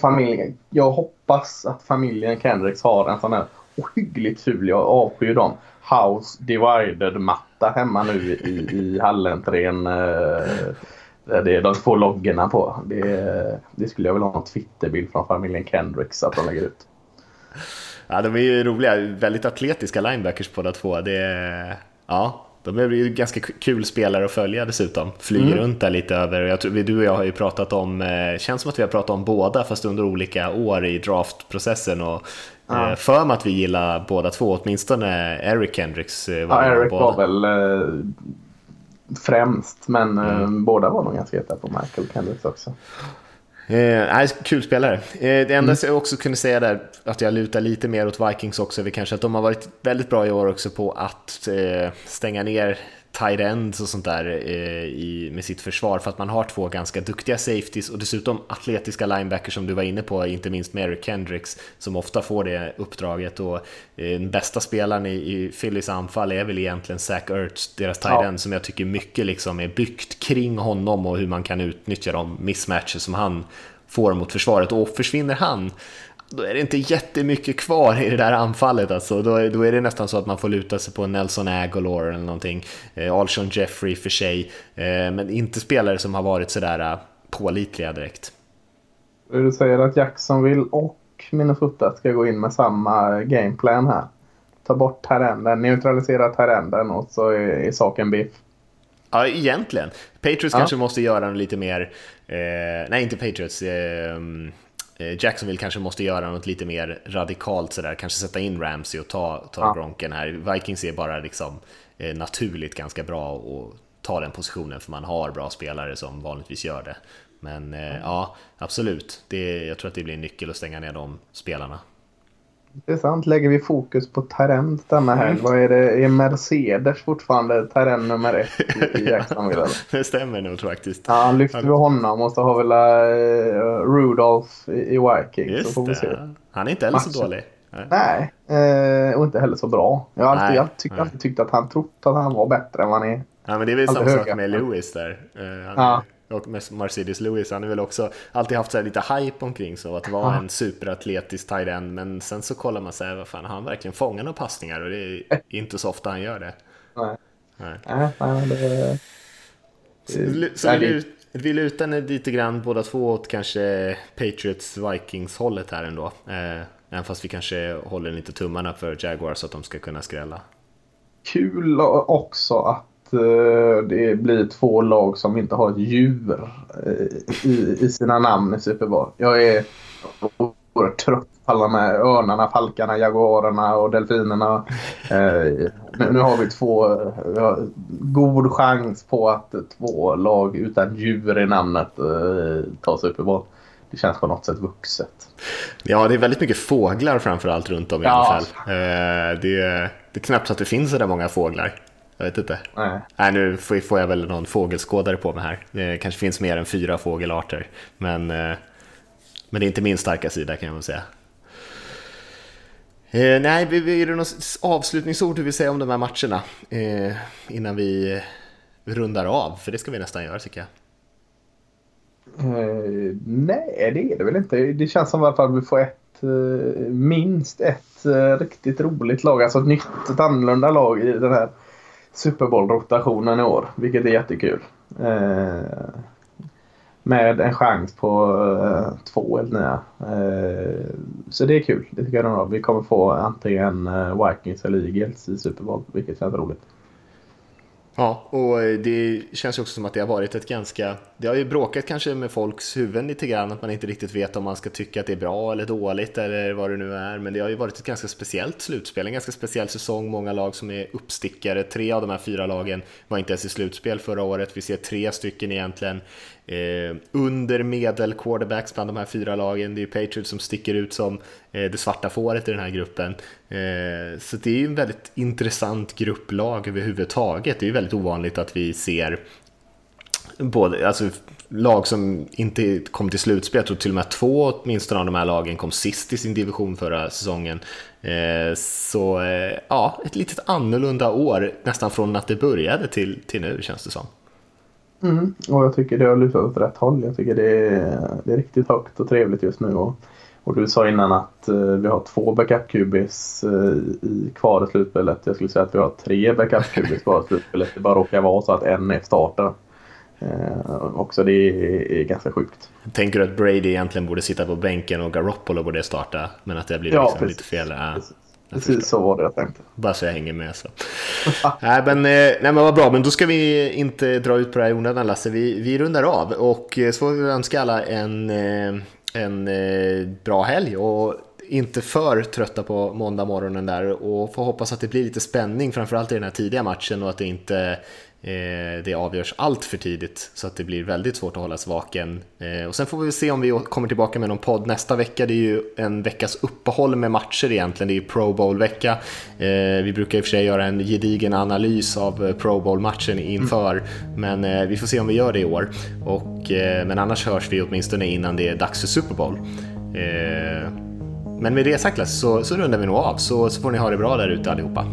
Familjen. Jag hoppas att familjen Kendricks har en sån här ohyggligt ful, jag avskyr dem, House Divided-matta hemma nu i, i hallentrén. Eh, det är de två loggorna på. Det, det skulle jag vilja ha en Twitterbild från familjen Kendricks att de lägger ut. Ja, de är ju roliga, väldigt atletiska linebackers båda två. Det, ja, de är ju ganska kul spelare att följa dessutom. Flyger mm. runt där lite över. Jag tror, du och jag har ju pratat om, eh, känns som att vi har pratat om båda fast under olika år i draftprocessen och ja. eh, för mig att vi gillar båda två, åtminstone Eric Hendricks. Eh, var ja, Eric båda. var väl eh, främst, men eh, mm. båda var nog ganska heta på Michael Kendricks också. Eh, kul spelare. Eh, det enda mm. jag också kunde säga där, att jag lutar lite mer åt Vikings också, är kanske att de har varit väldigt bra i år också på att eh, stänga ner tight ends och sånt där eh, i, med sitt försvar för att man har två ganska duktiga safeties och dessutom atletiska linebackers som du var inne på, inte minst Mary Kendricks som ofta får det uppdraget och eh, den bästa spelaren i, i Phillies anfall är väl egentligen Zach Ertz, deras tight end ja. som jag tycker mycket liksom är byggt kring honom och hur man kan utnyttja de mismatcher som han får mot försvaret och försvinner han då är det inte jättemycket kvar i det där anfallet alltså. Då, då är det nästan så att man får luta sig på Nelson Aguilar eller någonting. Eh, Alshon Jeffrey för sig, eh, men inte spelare som har varit sådär uh, pålitliga direkt. Du säger att Jacksonville och Minnesota ska gå in med samma gameplan här. Ta bort terrenden, neutralisera terrenden och så är, är saken biff. Ja, egentligen. Patriots ja. kanske måste göra lite mer, eh, nej inte Patriots, eh, Eh, Jacksonville kanske måste göra något lite mer radikalt sådär, kanske sätta in Ramsey och ta, ta ja. Gronken här. Vikings är bara liksom eh, naturligt ganska bra att ta den positionen för man har bra spelare som vanligtvis gör det. Men eh, ja, absolut. Det, jag tror att det blir en nyckel att stänga ner de spelarna. Intressant. Lägger vi fokus på Tarent denna helg? Mm. Vad är det? Är Mercedes fortfarande Tarent nummer ett i [laughs] Jacksonville? det stämmer nog faktiskt. Ja, lyfter vi honom och så har vi uh, Rudolph i, i Vikings. Just så får vi se. Han är inte heller så dålig. Nej, Nej uh, och inte heller så bra. Jag har alltid, jag tyck, alltid tyckt att han trott att han var bättre än vad han är. Ja, men det är väl samma sak med Lewis där. Uh, ja och Mercedes Lewis, han har väl också alltid haft så lite hype omkring sig att vara en superatletisk tight end, men sen så kollar man sig, vad fan, har han verkligen fångat några passningar? Och det är inte så ofta han gör det. Nej. Nej. Nej, nej det... Så, så vi, vi lutar lite grann båda två åt kanske Patriots Vikings hållet här ändå. Eh, även fast vi kanske håller lite tummarna för Jaguars så att de ska kunna skrälla. Kul också att det blir två lag som inte har ett djur eh, i, i sina namn i Super Bowl. Jag är oerhört trött på alla de här örnarna, falkarna, jaguarerna och delfinerna. Eh, nu, har vi två, vi har god chans på att två lag utan djur i namnet tar Super Bowl. Det känns på något sätt vuxet. Ja, det är väldigt mycket fåglar framförallt runt om i ja. alla fall. Det, det är knappt så att det finns så där många fåglar. Jag vet inte. Nej. Nej, nu får jag väl någon fågelskådare på mig här. Det kanske finns mer än fyra fågelarter. Men, eh, men det är inte min starka sida kan jag väl säga. Eh, nej, är det något avslutningsord du vill säga om de här matcherna? Eh, innan vi rundar av, för det ska vi nästan göra tycker jag. Eh, nej, det är det väl inte. Det känns som att vi får ett, minst ett riktigt roligt lag. Alltså ett nytt, ett annorlunda lag i den här Super Bowl-rotationen i år, vilket är jättekul. Eh, med en chans på eh, två eller nya. Eh, så det är kul. Det tycker jag är bra. Vi kommer få antingen eh, Vikings eller Eagles i Super Bowl, vilket känns roligt. Ja, och eh, det känns också som att det har varit ett ganska... Det har ju bråkat kanske med folks huvuden lite grann, att man inte riktigt vet om man ska tycka att det är bra eller dåligt eller vad det nu är. Men det har ju varit ett ganska speciellt slutspel, en ganska speciell säsong. Många lag som är uppstickare. Tre av de här fyra lagen var inte ens i slutspel förra året. Vi ser tre stycken egentligen eh, under medel quarterbacks bland de här fyra lagen. Det är ju Patriots som sticker ut som eh, det svarta fåret i den här gruppen. Eh, så det är ju en väldigt intressant grupplag överhuvudtaget. Det är ju väldigt ovanligt att vi ser både, alltså, lag som inte kom till slutspel, jag tror till och med två åtminstone av de här lagen kom sist i sin division förra säsongen. Eh, så eh, ja, ett litet annorlunda år nästan från att det började till, till nu känns det som. Mm, och jag tycker det har lutat åt rätt håll. Jag tycker det är, det är riktigt högt och trevligt just nu. Och, och du sa innan att uh, vi har två backup-QBs uh, i kvar i slutspelet. Jag skulle säga att vi har tre backup-QBs kvar i slutspelet. Det bara råkar vara så att en är startar. Uh, också det är, är, ganska sjukt. Tänker du att Brady egentligen borde sitta på bänken och Garoppolo borde starta? Men att det blir liksom lite fel? Ja, Precis så var det jag tänkte. Bara så jag hänger med. Så. [laughs] nej, men, nej men vad bra, men då ska vi inte dra ut på det här i onödan Lasse. Vi, vi rundar av och så får vi önska alla en, en bra helg och inte för trötta på måndag morgonen där och får hoppas att det blir lite spänning framförallt i den här tidiga matchen och att det inte Eh, Eh, det avgörs allt för tidigt så att det blir väldigt svårt att hålla sig vaken. Eh, och sen får vi se om vi kommer tillbaka med någon podd nästa vecka. Det är ju en veckas uppehåll med matcher egentligen. Det är ju Pro Bowl-vecka. Eh, vi brukar i och för sig göra en gedigen analys av Pro Bowl-matchen inför, men vi får se om vi gör det i år. Och, men annars hörs vi åtminstone innan det är dags för Super Bowl. Men med det sagt så, så rundar vi nog av, så, så får ni ha det bra där ute allihopa.